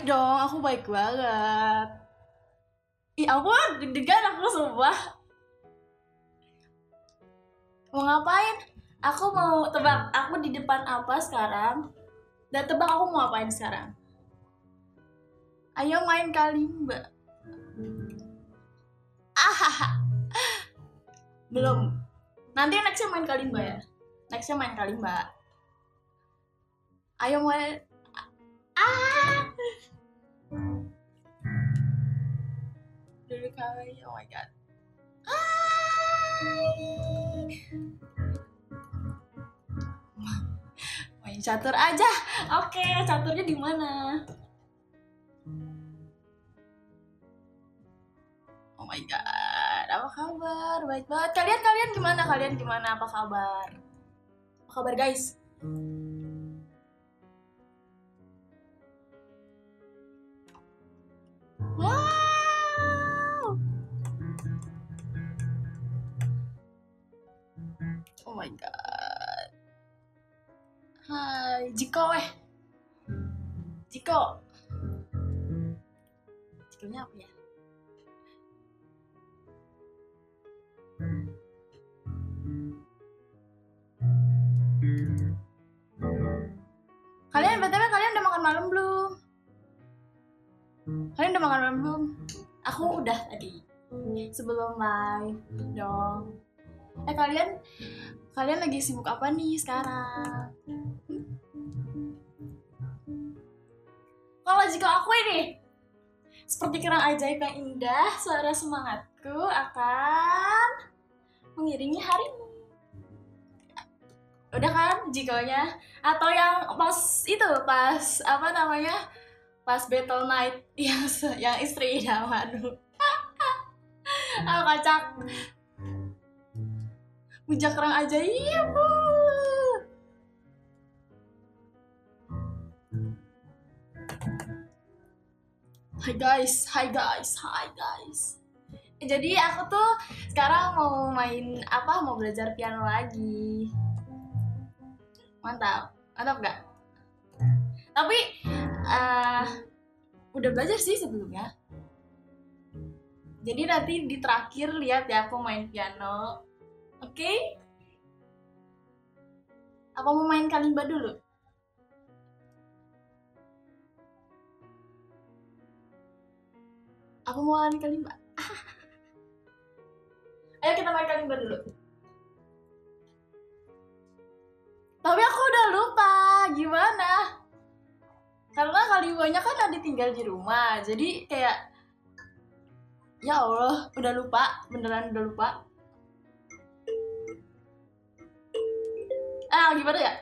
baik dong, aku baik banget. Ih aku deg-degan aku sumpah. Mau ngapain? Aku mau tebak, aku di depan apa sekarang? Dan tebak aku mau ngapain sekarang? Ayo main kalimba. Ah, belum. Nanti nextnya main kalimba ya. Nextnya main kalimba. Ayo main. Kali, oh my god. Hai. Main catur aja. Oke, caturnya di mana? Oh my god, apa kabar? Baik banget. Kalian kalian gimana? Kalian gimana? Apa kabar? Apa kabar guys? My god. Hai, Jiko eh. Jiko. Jikonya apa ya? Kalian btw kalian udah makan malam belum? Kalian udah makan malam belum? Aku udah tadi. Sebelum live dong. Eh kalian kalian lagi sibuk apa nih sekarang? Kalau jika aku ini seperti kerang ajaib yang indah, suara semangatku akan mengiringi harimu. Udah kan jikonya? Atau yang pas itu, pas apa namanya? Pas battle night yang yang istri idaman. ah kacak. Bujak kerang ajaib. Hai guys, hai guys, hai guys. Jadi aku tuh sekarang mau main apa? Mau belajar piano lagi. Mantap, mantap gak? Tapi eh, udah belajar sih sebelumnya. Jadi nanti di terakhir lihat ya aku main piano. Oke? Apa mau main kalimba dulu? Aku mau main kalimba. Ayo kita main kalimba dulu. Tapi aku udah lupa gimana. Karena kalimbanya kan ada tinggal di rumah, jadi kayak ya Allah udah lupa, beneran udah lupa. Ah gimana ya?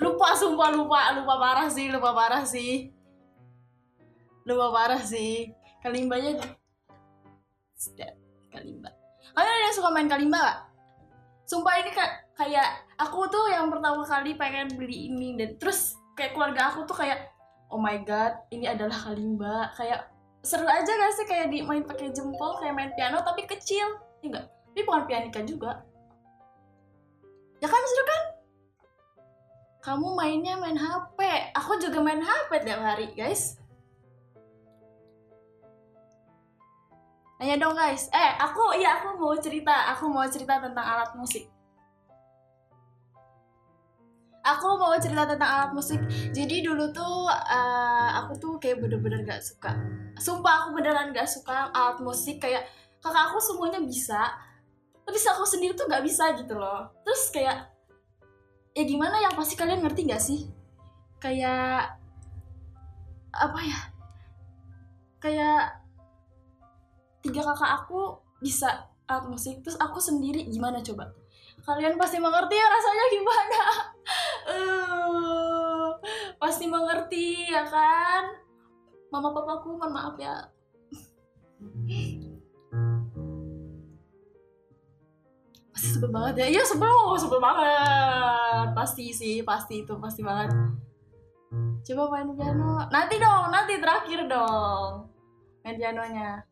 Lupa sumpah lupa, lupa parah sih, lupa parah sih. Lupa parah sih. Kalimbanya kalimba. Kalian ada yang suka main kalimba gak? Sumpah ini ka- kayak aku tuh yang pertama kali pengen beli ini dan terus kayak keluarga aku tuh kayak oh my god ini adalah kalimba. Kayak seru aja gak sih kayak di main pakai jempol kayak main piano tapi kecil. Ya enggak ini bukan pianika juga. Ya kan seru kan? Kamu mainnya main HP aku juga main HP tiap hari guys. Nanya dong guys. Eh, aku iya aku mau cerita. Aku mau cerita tentang alat musik. Aku mau cerita tentang alat musik. Jadi dulu tuh eh, aku tuh kayak bener-bener gak suka. Sumpah aku beneran gak suka alat musik kayak kakak aku semuanya bisa. Tapi aku sendiri tuh gak bisa gitu loh. Terus kayak ya gimana yang pasti kalian ngerti gak sih? Kayak apa ya? Kayak tiga kakak aku bisa alat musik terus aku sendiri gimana coba kalian pasti mengerti ya rasanya gimana. Eh, pasti mengerti ya kan? Mama papaku mohon maaf ya. Pasti sebel banget ya. Iya sebel sebel banget. Pasti sih pasti itu pasti banget. Coba main piano. Nanti dong nanti terakhir dong main pianonya.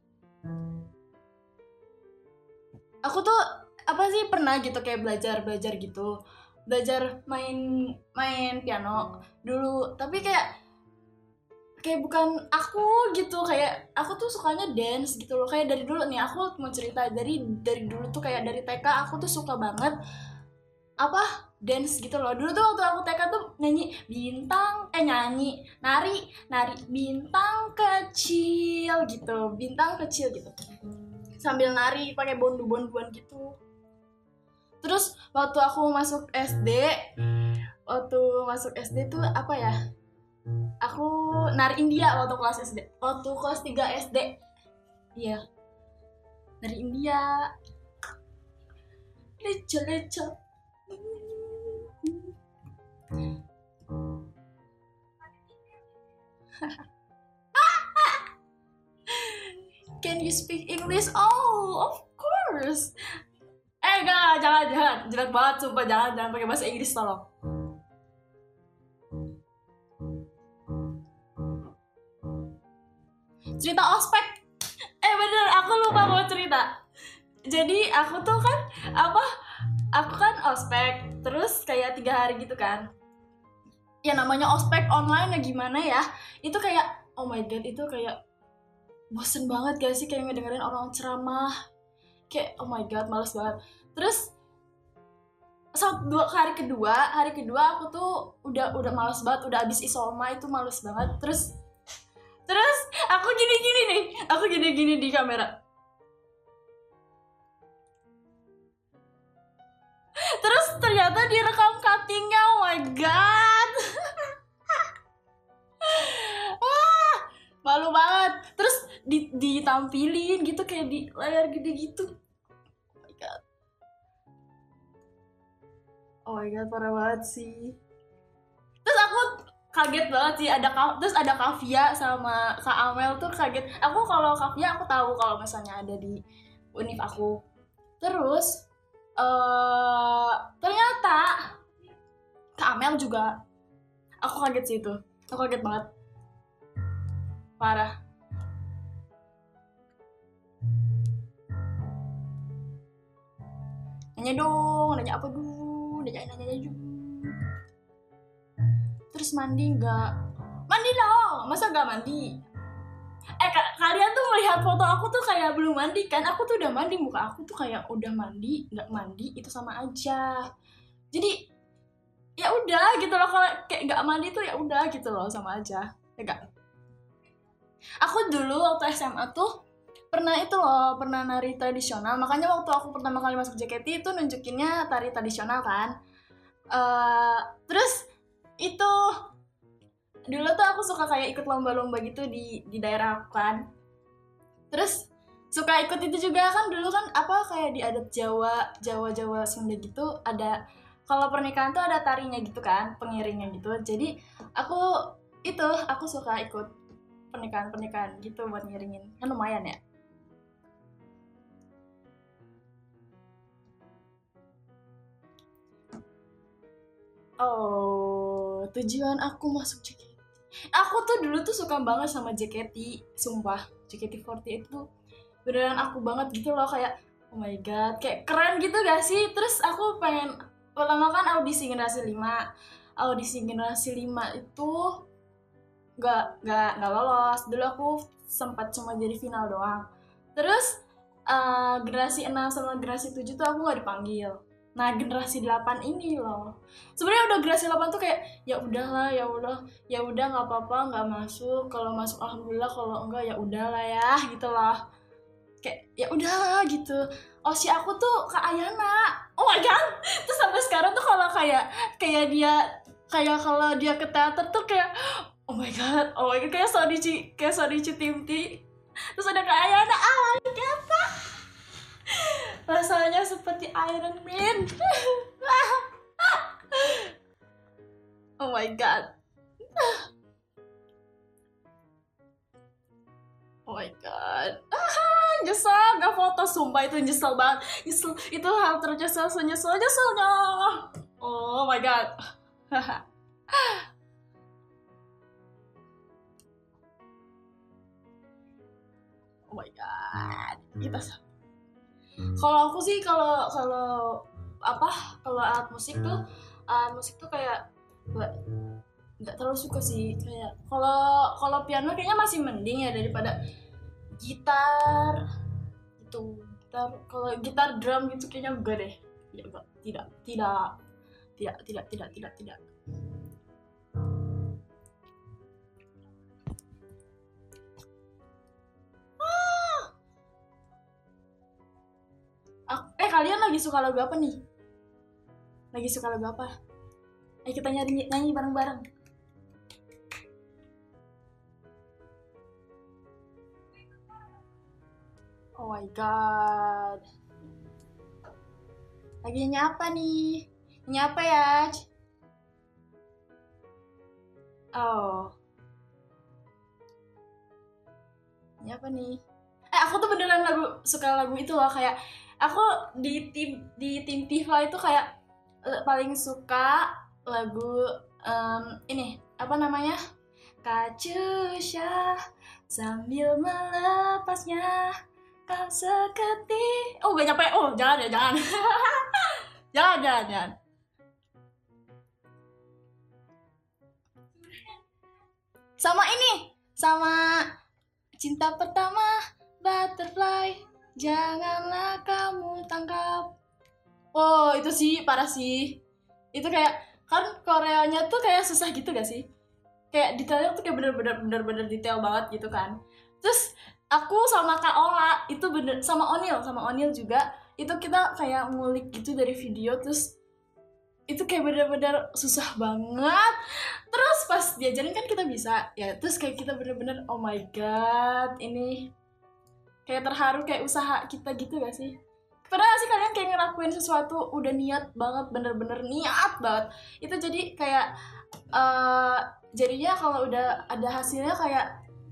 Aku tuh apa sih pernah gitu kayak belajar belajar gitu. Belajar main main piano dulu. Tapi kayak kayak bukan aku gitu. Kayak aku tuh sukanya dance gitu loh. Kayak dari dulu nih aku mau cerita. Dari dari dulu tuh kayak dari TK aku tuh suka banget apa dance gitu loh. Dulu tuh waktu aku TK tuh nyanyi bintang eh nyanyi nari nari bintang kecil gitu. Bintang kecil gitu. Sambil nari pakai bondu-bonduan gitu terus waktu aku masuk SD waktu masuk SD tuh apa ya? Aku nari India waktu kelas SD waktu kelas 3 SD iya. Nari India. Leca leca Can you speak English? Oh, of course. Eh, enggak, jangan, jangan. Jelek banget, sumpah. Jangan, jangan pakai bahasa Inggris, tolong. Cerita ospek. Eh, bener, aku lupa mau cerita. Jadi, aku tuh kan, apa, aku kan ospek. Terus kayak tiga hari gitu kan. Ya namanya ospek online ya gimana ya. Itu kayak, oh my god, itu kayak bosen banget gak sih kayak ngedengerin orang ceramah kayak oh my god males banget. Terus saat dua hari kedua hari kedua aku tuh udah udah males banget udah abis isoma itu males banget. Terus terus aku gini gini nih aku gini gini di kamera. Terus ternyata direkam cuttingnya oh my god. Wah, malu banget. Terus di, ditampilin gitu kayak di layar gede gitu oh my god parah banget sih. Terus aku kaget banget sih ada terus ada Kavia sama Kak Amel tuh kaget. Aku kalau Kavia aku tahu kalau misalnya ada di univ aku. Terus eh ternyata Kak Amel juga aku kaget sih itu. Aku kaget banget. Parah. Nanya dong nanya apa dulu nanya nanya, nanya dulu terus mandi nggak? Mandi dong. Masa nggak mandi? Eh ka- kalian tuh melihat foto aku tuh kayak belum mandi kan? Aku tuh udah mandi. Muka aku tuh kayak udah mandi nggak mandi itu sama aja. Jadi ya udah gitu loh. Kalau kayak nggak mandi tuh ya udah gitu loh sama aja. Ya gak aku dulu waktu SMA tuh pernah itu loh pernah nari tradisional. Makanya waktu aku pertama kali masuk JKT itu nunjukinnya tari tradisional kan. Eh terus itu dulu tuh aku suka kayak ikut lomba-lomba gitu di di daerah aku kan. Terus suka ikut itu juga kan dulu kan apa kayak di adat Jawa Jawa Jawa Sunda gitu ada kalau pernikahan tuh ada tarinya gitu kan pengiringnya gitu. Jadi aku itu aku suka ikut pernikahan pernikahan gitu buat ngiringin. Kan lumayan ya Oh, tujuan aku masuk JKT. Aku tuh dulu tuh suka banget sama JKT, sumpah. JKT48 tuh beneran aku banget gitu loh kayak oh my god, kayak keren gitu gak sih? Terus aku pengen pertama kan audisi generasi 5. Audisi generasi 5 itu gak, gak, gak lolos. Dulu aku sempat cuma jadi final doang. Terus eh, generasi 6 sama generasi 7 tuh aku gak dipanggil. Nah, generasi 8 ini loh. Sebenarnya udah generasi 8 tuh kayak ya udahlah, ya udah, ya udah nggak apa-apa, nggak masuk. Kalau masuk alhamdulillah, kalau enggak ya udahlah ya, gitu loh. Kayak ya udahlah gitu. Oh, si aku tuh Kak Ayana. Oh my god. Terus sampai sekarang tuh kalau kayak kayak dia kayak kalau dia ke teater tuh kayak oh my god, oh my god kayak Sonichi, kayak Sonichi Timti. Terus ada Kak Ayana. Ah, my god. Rasanya seperti Iron Man. oh my god. Oh my god. Nyesel gak foto sumpah itu nyesel banget. Nyesel itu hal ternyesel senyesel nyeselnya. Oh my god. my god kita sa- kalau aku sih kalau kalau apa kalau alat musik tuh alat musik tuh kayak nggak nggak terlalu suka sih. Kayak kalau kalau piano kayaknya masih mending ya daripada gitar itu gitar kalau gitar drum gitu kayaknya enggak deh. Ya, enggak. Tidak tidak tidak tidak tidak tidak tidak kalian lagi suka lagu apa nih? Lagi suka lagu apa? Ayo kita nyanyi nyanyi bareng-bareng. Oh my god. Lagi nyanyi apa nih? Nyanyi apa ya? Oh. Nyanyi apa nih? Eh aku tuh beneran lagu suka lagu itu loh kayak aku di tim di tim Tifa itu kayak paling suka lagu em, ini apa namanya? Kacusha sambil melepasnya kau seketi. Oh gak nyampe. Oh jangan ya jangan. Jangan jangan jangan. Sama ini sama cinta pertama butterfly. Janganlah kamu tangkap oh itu sih parah sih. Itu kayak kan Koreanya tuh kayak susah gitu gak sih? Kayak detailnya tuh kayak bener-bener bener-bener detail banget gitu kan. Terus aku sama Kak Ola itu bener sama Onil sama Onil juga itu kita kayak ngulik gitu dari video terus itu kayak bener-bener susah banget. Terus pas diajarin kan kita bisa ya terus kayak kita bener-bener oh my god ini kayak terharu kayak usaha kita gitu gak sih pernah sih kalian kayak ngelakuin sesuatu udah niat banget bener-bener niat banget. Itu jadi kayak eh jadinya kalau udah ada hasilnya kayak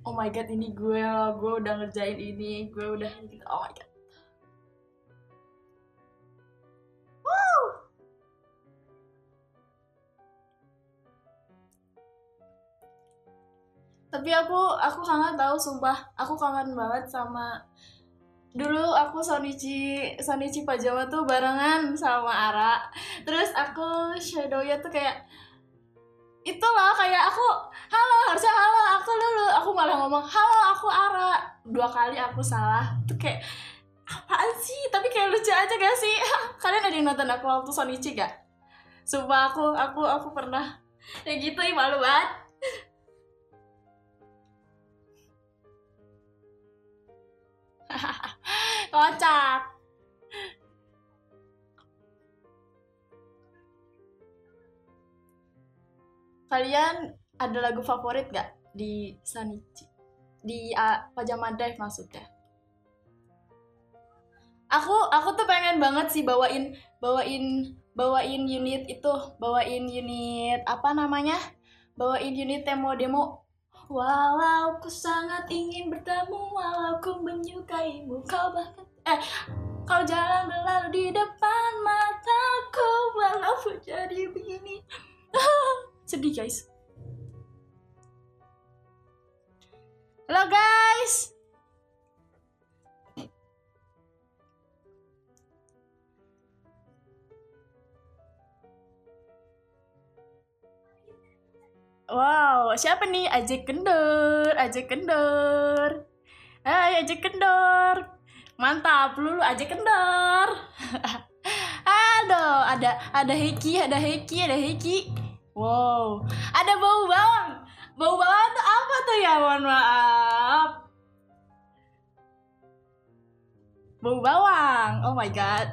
oh my god ini gue gue udah ngerjain ini gue udah gitu. Oh my god. Woo! tapi aku aku kangen tahu sumpah. Aku kangen banget sama dulu aku Sonichi Sonichi pajama tuh barengan sama Ara. Terus aku shadownya tuh kayak itu loh kayak aku halo harusnya halo aku dulu aku malah ngomong halo aku Ara. Dua kali aku salah. Tuh kayak apaan sih? Tapi kayak lucu aja gak sih? Kalian ada yang nonton aku waktu Sonichi gak? Sumpah aku aku aku pernah. Kayak gitu malu banget kocak. Kalian ada lagu favorit gak di Sanichi di uh, Pajama Dive maksudnya? Aku aku tuh pengen banget sih bawain bawain bawain unit itu bawain unit apa namanya? Bawain unit demo demo Walau ku sangat ingin bertemu, walau ku menyukaimu, kau bahkan eh kau jalan berlalu di depan mataku, walau jadi begini. Sedih guys. Halo guys. Wow, siapa nih? Ajek Kendor, Ajek Kendor. Hai, Ajek Kendor. Mantap, lulu Ajek Kendor. Aduh, ada ada Heki, ada Heki, ada Heki. Wow, ada bau bawang. Bau bawang tuh apa tuh ya? Mohon maaf. Bau bawang. Oh my god.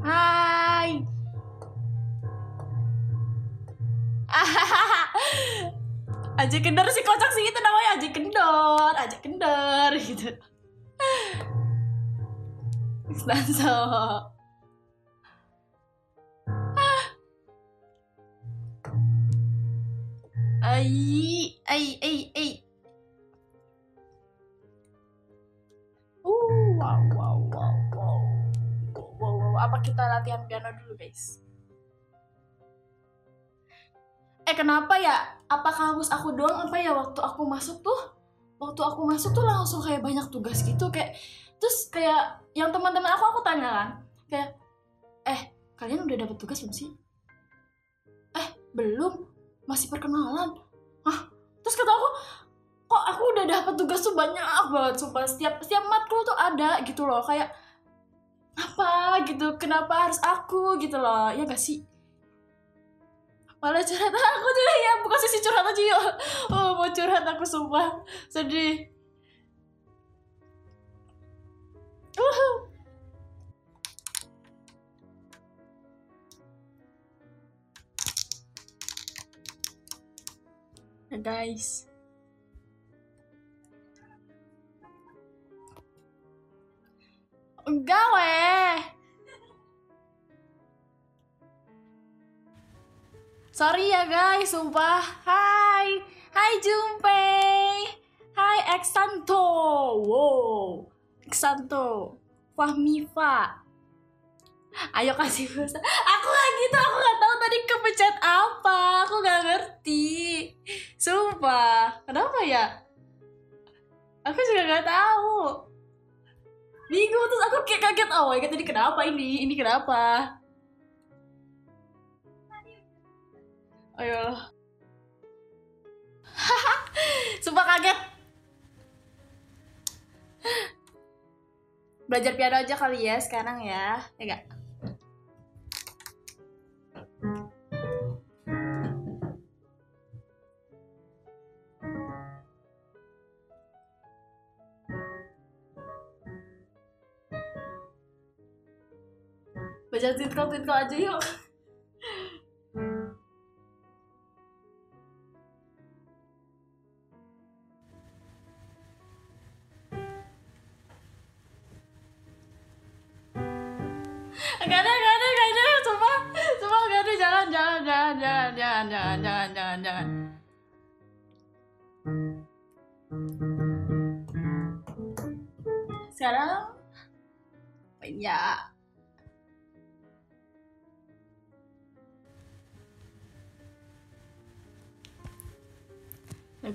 Hai. Aja kendor sih kocak sih itu namanya aja kendor, aja kendor gitu. Stanso. Ai, ai, ai, ai. Uh, wow, wow, wow, wow. Wow, wow, apa kita latihan piano dulu, guys? Eh kenapa ya? Apakah harus aku doang? Apa ya waktu aku masuk tuh? waktu aku masuk tuh langsung kayak banyak tugas gitu kayak terus kayak yang teman-teman aku aku tanya kan kayak eh kalian udah dapat tugas belum sih? Eh belum masih perkenalan. Ah terus kata aku kok aku udah dapat tugas tuh banyak banget sumpah setiap setiap matkul tuh ada gitu loh kayak apa gitu kenapa harus aku? Gitu loh ya gak sih malah curhat. Aku tuh ya bukan sisi curhat aja yuk. Oh mau curhat aku sumpah. Sedih. Uh. guys. Enggak Sorry ya guys, sumpah. Hai, hai Junpei, hai Exanto, wow, Exanto, Fahmifa. Ayo kasih bahasa. Aku gak gitu, aku gak tahu tadi kepencet apa, aku gak ngerti. Sumpah, kenapa ya? Aku juga gak tahu. Bingung terus aku kayak kaget oh my god tadi kenapa ini? Ini kenapa? Ayo. Sumpah kaget. Belajar piano aja kali ya sekarang ya. Ya enggak? Belajar tinkle-tinkle aja yuk.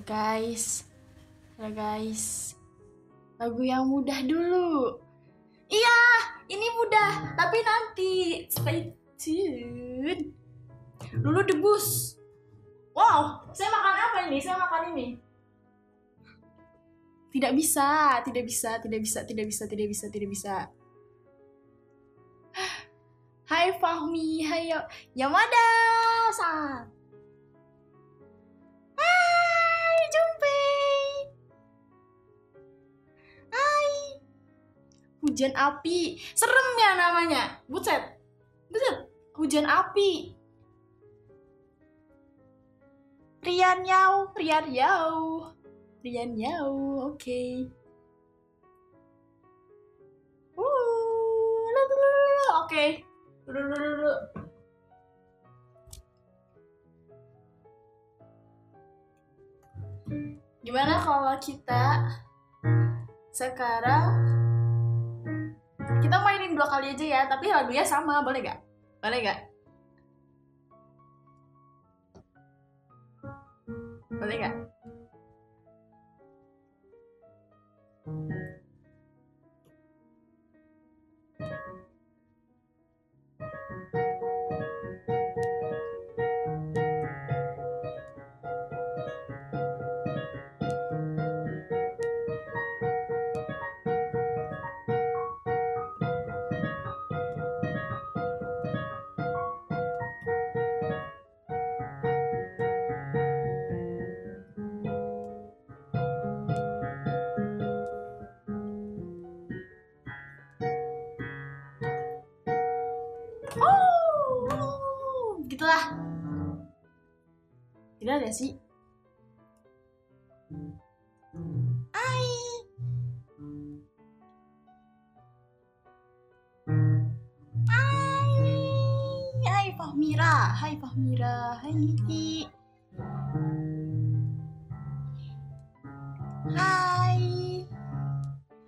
Guys, halo guys, lagu yang mudah dulu. Iya, ini mudah, tapi nanti stay tune. Dulu debus. Wow, saya makan apa ini? Saya makan ini. Tidak bisa, tidak bisa, tidak bisa, tidak bisa, tidak bisa, tidak bisa. Hai Fahmi, hai Yamada san. Hujan api. Serem ya namanya. Buset. Buset. Hujan api. Rian Yau, Rian Yau. Rian Yau, oke. Okay. Uh, oke. Okay. Gimana kalau kita sekarang kita mainin dua kali aja ya, tapi lagunya sama, boleh gak? Boleh gak? Boleh gak? Ada sih. Hai. Hai. Hai Fahmira. Hai Fahmira. Hai Niki. Hai.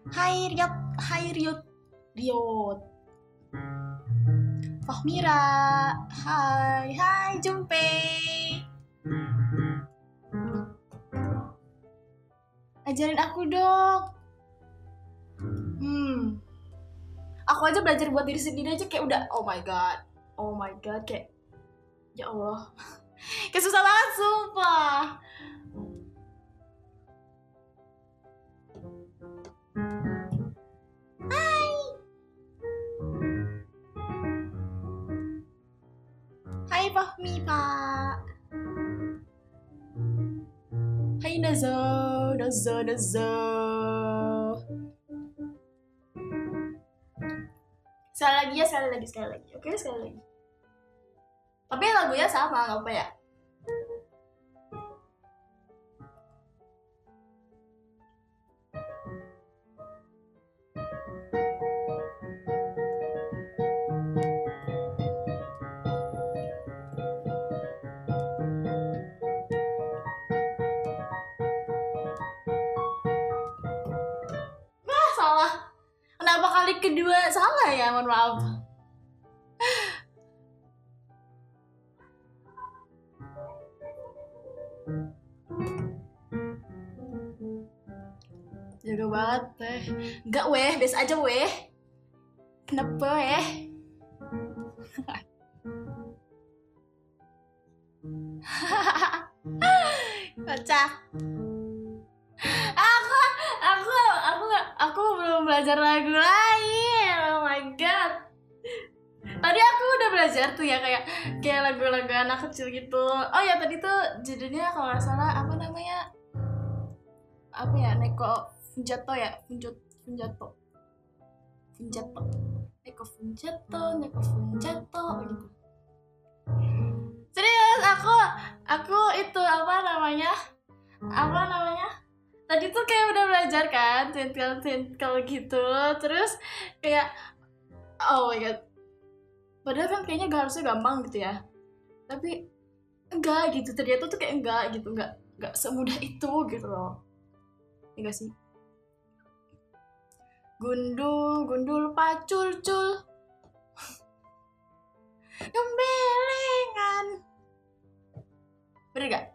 Hai Riot. Hai Riot. Riot. Fahmira. Hai, hai Junpei. Ajarin aku dong hmm. Aku aja belajar buat diri sendiri aja kayak udah oh my god oh my god kayak ya Allah. Kayak susah banget sumpah. Hai. Hai Fahmi Pak Hai Nazo Nazo Nazo Sekali lagi ya, sekali lagi, sekali lagi. Oke, sekali lagi. Tapi lagunya sama, gak apa ya Kedua salah ya, mohon maaf. Jaga banget teh Enggak weh, biasa aja weh. Kenapa weh aku belum belajar lagu lain. Oh my god. Tadi aku udah belajar tuh ya kayak kayak lagu-lagu anak kecil gitu. Oh ya tadi tuh judulnya kalau nggak salah apa namanya? Apa ya? Neko Funjato ya? Funjut Funjato. Funjato. Neko Funjato Neko Funjato gitu. Serius aku aku itu apa namanya? Apa namanya tadi tuh kayak udah belajar kan twinkle twinkle gitu. Terus kayak oh my god. Padahal kan kayaknya gak harusnya gampang gitu ya. Tapi enggak gitu ternyata tuh kayak enggak gitu enggak enggak semudah itu gitu loh. Enggak sih? Gundul gundul pacul cul. Gembelengan. Bener gak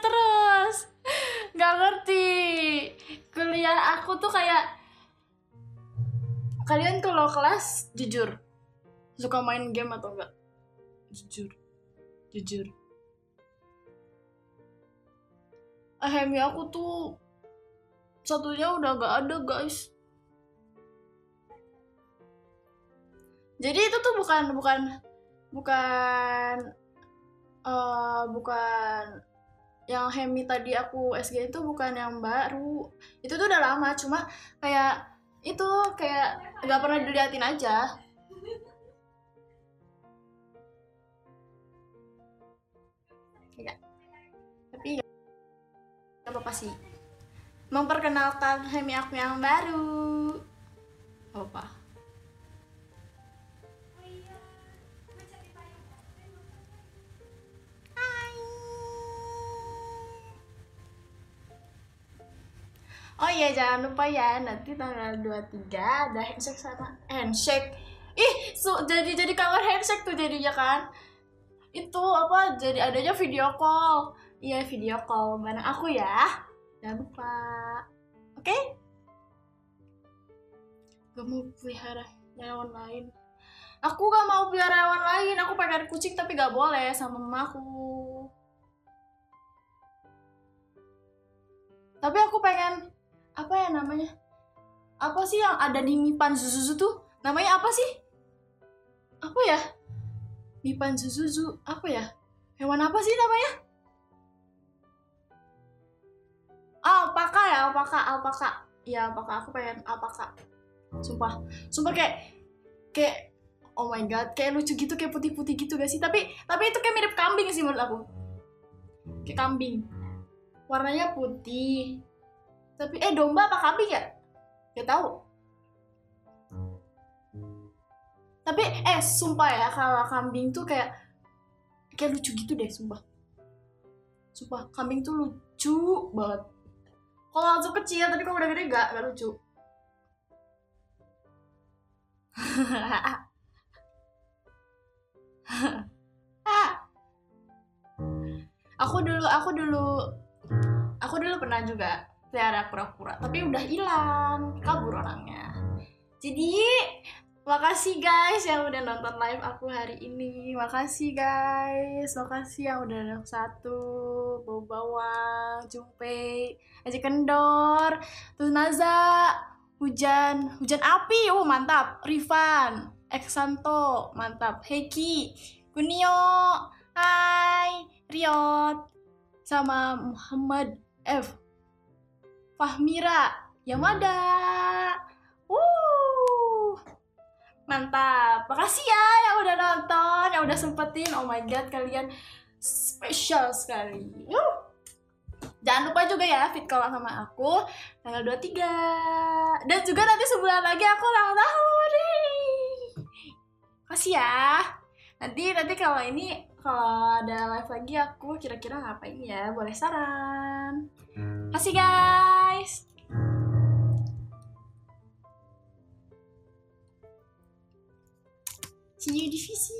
terus. Gak ngerti. Kuliah aku tuh kayak kalian kalau kelas jujur suka main game atau enggak? Jujur. Jujur. Ahemi aku tuh satunya udah gak ada guys. Jadi itu tuh bukan bukan bukan eh bukan yang Hemi tadi aku SG itu bukan yang baru. Itu tuh udah lama cuma kayak itu kayak nggak pernah diliatin aja. Kayak- tapi nggak apa-apa sih. Memperkenalkan Hemi aku yang baru. Nggak apa Oh iya jangan lupa ya nanti tanggal 23 ada handshake sama handshake. Ih, su- jadi jadi kawan handshake tuh jadinya kan. Itu apa jadi adanya video call. Iya, video call bareng aku ya. Jangan lupa. Oke? Gak mau pelihara hewan lain. Aku gak mau pelihara hewan lain. Aku pengen kucing tapi gak boleh sama mamaku. Tapi aku pengen apa ya namanya? Apa sih yang ada di Mipan Zuzuzu tuh? Namanya apa sih? Apa ya? Mipan Zuzuzu apa ya? Hewan apa sih namanya? Alpaka ya, alpaka, alpaka. Iya, alpaka. Aku pengen alpaka. Sumpah. Sumpah kayak kayak oh my god, kayak lucu gitu, kayak putih-putih gitu gak sih? Tapi tapi itu kayak mirip kambing sih menurut aku. Kayak kambing. Warnanya putih, tapi eh domba apa kambing ya? Gak tahu. Tapi eh sumpah ya kalau kambing tuh kayak kayak lucu gitu deh sumpah. Sumpah kambing tuh lucu banget. Kalau langsung kecil tapi kalau udah gede gak gak lucu. Aku dulu aku dulu aku dulu pernah juga pelihara kura-kura tapi udah hilang kabur orangnya. Jadi makasih guys yang udah nonton live aku hari ini. Makasih guys makasih yang udah ada satu. Bau bawang jumpe aja kendor tuh Naza hujan hujan api oh mantap. Rifan Eksanto mantap. Heki Kunio Hai Riot sama Muhammad F Fahmira Yamada. Uh mantap. Makasih ya yang udah nonton yang udah sempetin. Oh my god kalian spesial sekali. Yuh. Jangan lupa juga ya fit call sama aku tanggal 23 Dan juga nanti sebulan lagi aku ulang tahun. Kasih ya. Nanti nanti kalau ini kalau ada live lagi aku kira-kira ngapain ya? Boleh saran. Kasih guys See you di visi